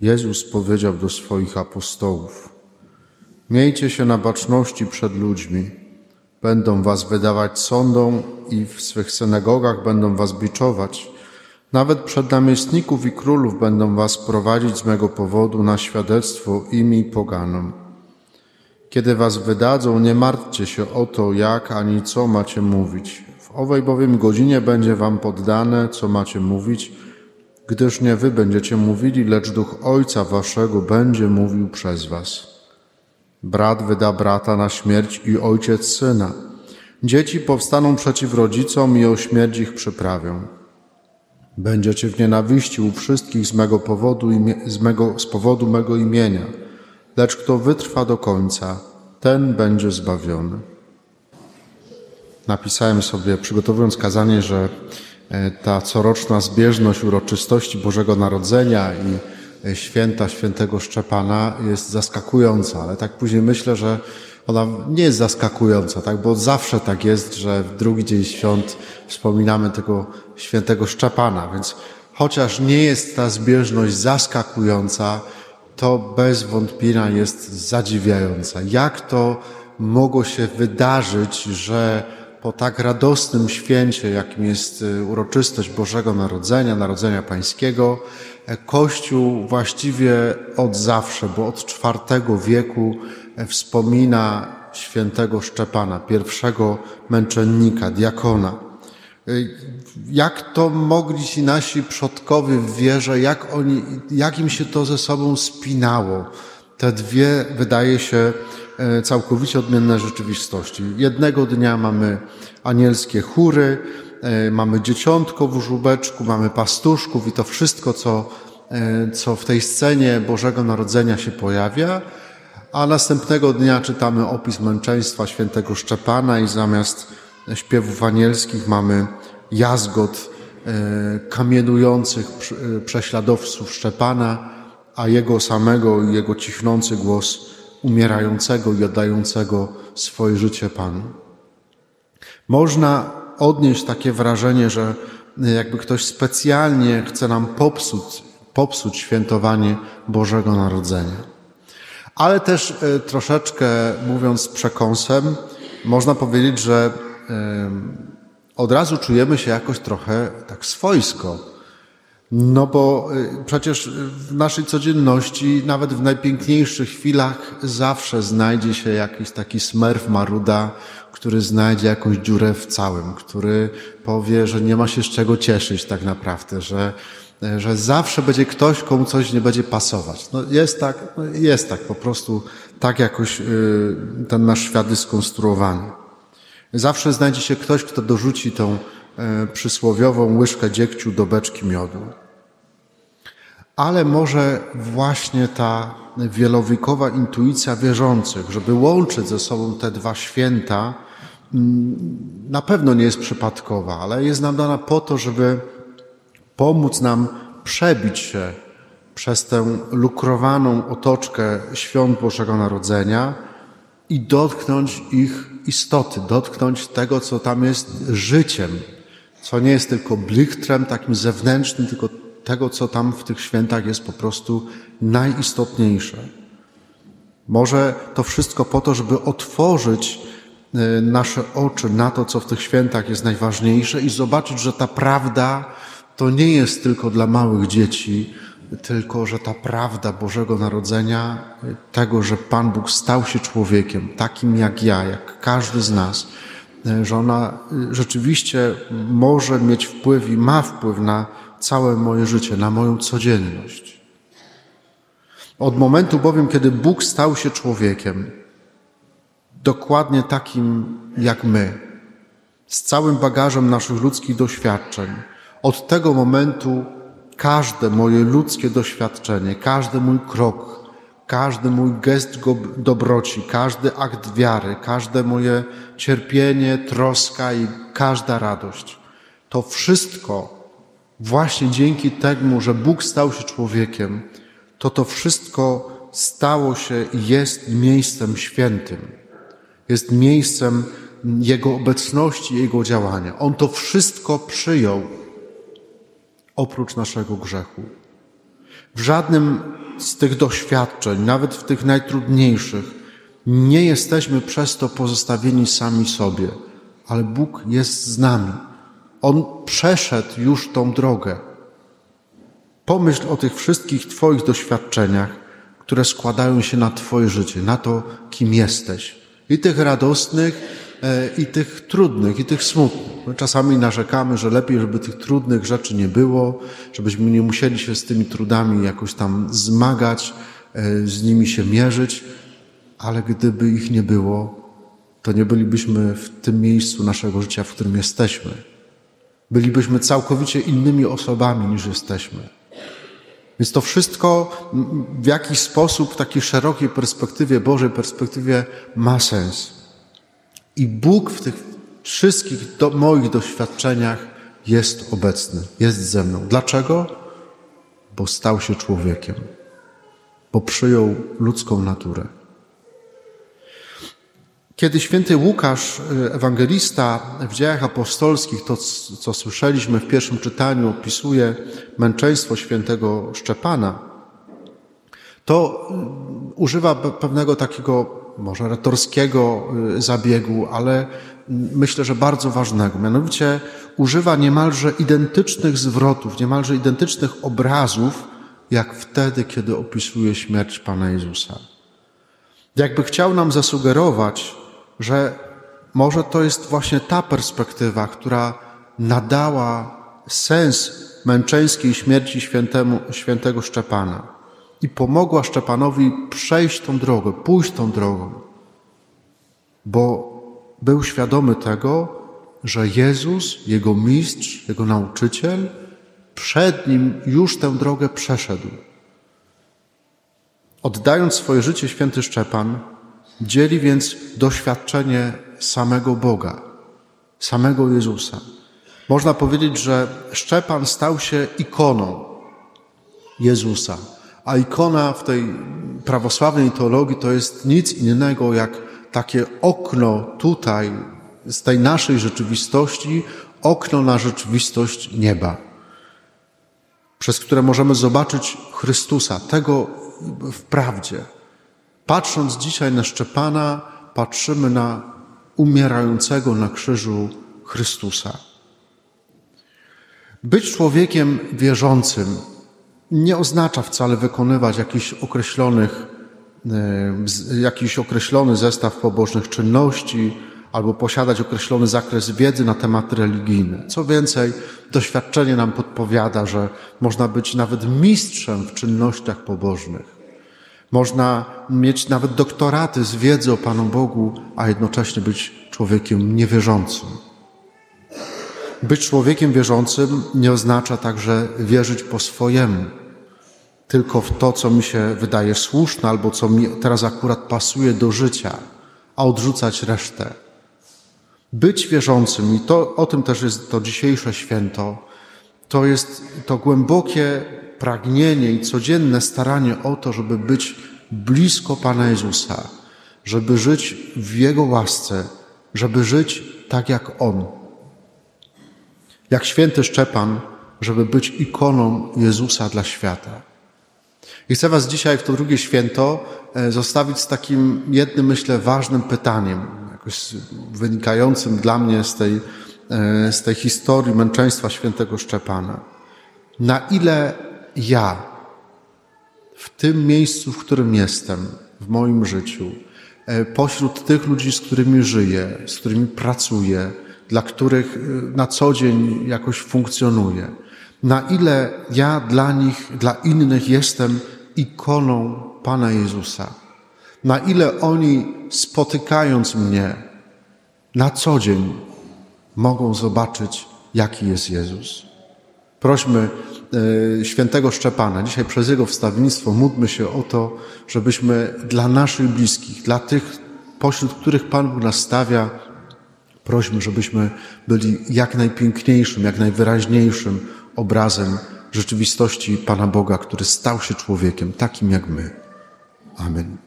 Jezus powiedział do swoich apostołów: Miejcie się na baczności przed ludźmi. Będą was wydawać sądom i w swych synagogach będą was biczować. Nawet przed namiestników i królów będą was prowadzić z mego powodu na świadectwo imi poganom. Kiedy was wydadzą, nie martwcie się o to, jak ani co macie mówić. W owej bowiem godzinie będzie wam poddane, co macie mówić, gdyż nie wy będziecie mówili, lecz duch Ojca waszego będzie mówił przez was. Brat wyda brata na śmierć i ojciec syna. Dzieci powstaną przeciw rodzicom i o śmierć ich przyprawią. Będziecie w nienawiści u wszystkich z mego powodu, z, mego, z powodu mego imienia, lecz kto wytrwa do końca, ten będzie zbawiony. Napisałem sobie, przygotowując kazanie, że ta coroczna zbieżność uroczystości Bożego Narodzenia i e, święta świętego Szczepana jest zaskakująca, ale tak później myślę, że ona nie jest zaskakująca, tak? bo zawsze tak jest, że w drugi dzień świąt wspominamy tego świętego Szczepana, więc chociaż nie jest ta zbieżność zaskakująca, to bez wątpienia jest zadziwiająca. Jak to mogło się wydarzyć, że po tak radosnym święcie, jakim jest y, uroczystość Bożego Narodzenia, Narodzenia Pańskiego, e, Kościół właściwie od zawsze, bo od IV wieku e, wspomina świętego Szczepana, pierwszego męczennika, diakona. E, jak to mogli ci nasi przodkowie w wierze, jak, oni, jak im się to ze sobą spinało? Te dwie, wydaje się, całkowicie odmienne rzeczywistości. Jednego dnia mamy anielskie chóry, e, mamy dzieciątko w żubeczku, mamy pastuszków i to wszystko, co, e, co w tej scenie Bożego Narodzenia się pojawia, a następnego dnia czytamy opis męczeństwa świętego Szczepana i zamiast śpiewów anielskich mamy jazgot kamienujących prześladowców Szczepana, a jego samego i jego cichnący głos umierającego i oddającego swoje życie Panu. Można odnieść takie wrażenie, że jakby ktoś specjalnie chce nam popsuć, popsuć świętowanie Bożego Narodzenia. Ale też e, troszeczkę mówiąc z przekąsem, można powiedzieć, że od razu czujemy się jakoś trochę tak swojsko no bo y, przecież w naszej codzienności, nawet w najpiękniejszych chwilach, zawsze znajdzie się jakiś taki smerf maruda, który znajdzie jakąś dziurę w całym, który powie, że nie ma się z czego cieszyć tak naprawdę, że, że zawsze będzie ktoś, komu coś nie będzie pasować. No jest tak, no jest tak, po prostu tak jakoś y, ten nasz świat jest skonstruowany. Zawsze znajdzie się ktoś, kto dorzuci tą przysłowiową łyżkę dziegciu do beczki miodu. Ale może właśnie ta wielowiekowa intuicja wierzących, żeby łączyć ze sobą te dwa święta, mm, na pewno nie jest przypadkowa, ale jest nam dana po to, żeby pomóc nam przebić się przez tę lukrowaną otoczkę świąt Bożego Narodzenia i dotknąć ich istoty, dotknąć tego, co tam jest życiem, co nie jest tylko blichtrem takim zewnętrznym, tylko tego, co tam w tych świętach jest po prostu najistotniejsze. Może to wszystko po to, żeby otworzyć e, nasze oczy na to, co w tych świętach jest najważniejsze i zobaczyć, że ta prawda to nie jest tylko dla małych dzieci, tylko że ta prawda Bożego Narodzenia, tego, że Pan Bóg stał się człowiekiem, takim jak ja, jak każdy z nas, że ona y, rzeczywiście może mieć wpływ i ma wpływ na całe moje życie, na moją codzienność. Od momentu bowiem, kiedy Bóg stał się człowiekiem, dokładnie takim jak my, z całym bagażem naszych ludzkich doświadczeń, od tego momentu każde moje ludzkie doświadczenie, każdy mój krok, każdy mój gest dobroci, każdy akt wiary, każde moje cierpienie, troska i każda radość. To wszystko właśnie dzięki temu, że Bóg stał się człowiekiem, to to wszystko stało się i jest miejscem świętym. Jest miejscem Jego obecności, Jego działania. On to wszystko przyjął oprócz naszego grzechu. W żadnym z tych doświadczeń, nawet w tych najtrudniejszych, nie jesteśmy przez to pozostawieni sami sobie, ale Bóg jest z nami. On przeszedł już tą drogę. Pomyśl o tych wszystkich Twoich doświadczeniach, które składają się na Twoje życie, na to, kim jesteś. I tych radosnych, e, i tych trudnych, i tych smutnych. My czasami narzekamy, że lepiej, żeby tych trudnych rzeczy nie było, żebyśmy nie musieli się z tymi trudami jakoś tam zmagać, e, z nimi się mierzyć, ale gdyby ich nie było, to nie bylibyśmy w tym miejscu naszego życia, w którym jesteśmy. Bylibyśmy całkowicie innymi osobami niż jesteśmy. Więc to wszystko w jakiś sposób, w takiej szerokiej perspektywie, Bożej perspektywie ma sens. I Bóg w tych wszystkich do, moich doświadczeniach jest obecny, jest ze mną. Dlaczego? Bo stał się człowiekiem, bo przyjął ludzką naturę. Kiedy święty Łukasz, y, ewangelista w dziejach apostolskich, to co słyszeliśmy w pierwszym czytaniu, opisuje męczeństwo świętego Szczepana, to y, używa pewnego takiego, może retorskiego y, zabiegu, ale myślę, że bardzo ważnego. Mianowicie używa niemalże identycznych zwrotów, niemalże identycznych obrazów, jak wtedy, kiedy opisuje śmierć Pana Jezusa. Jakby chciał nam zasugerować, że może to jest właśnie ta perspektywa, która nadała sens męczeńskiej śmierci świętemu, świętego Szczepana i pomogła Szczepanowi przejść tą drogę, pójść tą drogą, bo był świadomy tego, że Jezus, Jego mistrz, Jego nauczyciel, przed nim już tę drogę przeszedł. Oddając swoje życie święty Szczepan, Dzieli więc doświadczenie samego Boga, samego Jezusa. Można powiedzieć, że Szczepan stał się ikoną Jezusa, a ikona w tej prawosławnej teologii to jest nic innego jak takie okno tutaj, z tej naszej rzeczywistości, okno na rzeczywistość nieba, przez które możemy zobaczyć Chrystusa, tego w prawdzie. Patrząc dzisiaj na Szczepana, patrzymy na umierającego na krzyżu Chrystusa. Być człowiekiem wierzącym nie oznacza wcale wykonywać jakichś określonych, e, jakiś określony zestaw pobożnych czynności albo posiadać określony zakres wiedzy na tematy religijne. Co więcej, doświadczenie nam podpowiada, że można być nawet mistrzem w czynnościach pobożnych. Można mieć nawet doktoraty z wiedzy o Panu Bogu, a jednocześnie być człowiekiem niewierzącym. Być człowiekiem wierzącym nie oznacza także wierzyć po swojemu, tylko w to, co mi się wydaje słuszne albo co mi teraz akurat pasuje do życia, a odrzucać resztę. Być wierzącym, i to, o tym też jest to dzisiejsze święto, to jest to głębokie pragnienie i codzienne staranie o to, żeby być blisko Pana Jezusa, żeby żyć w Jego łasce, żeby żyć tak jak On. Jak święty Szczepan, żeby być ikoną Jezusa dla świata. I chcę Was dzisiaj w to drugie święto e, zostawić z takim jednym, myślę, ważnym pytaniem, jakoś wynikającym dla mnie z tej, e, z tej historii męczeństwa świętego Szczepana. Na ile ja w tym miejscu, w którym jestem, w moim życiu, e, pośród tych ludzi, z którymi żyję, z którymi pracuję, dla których e, na co dzień jakoś funkcjonuję, na ile ja dla nich, dla innych jestem ikoną Pana Jezusa, na ile oni spotykając mnie na co dzień mogą zobaczyć, jaki jest Jezus. Prośmy e, świętego Szczepana, dzisiaj przez jego wstawiennictwo módlmy się o to, żebyśmy dla naszych bliskich, dla tych, pośród których Pan Bóg nas stawia, prośmy, żebyśmy byli jak najpiękniejszym, jak najwyraźniejszym obrazem rzeczywistości Pana Boga, który stał się człowiekiem, takim jak my. Amen.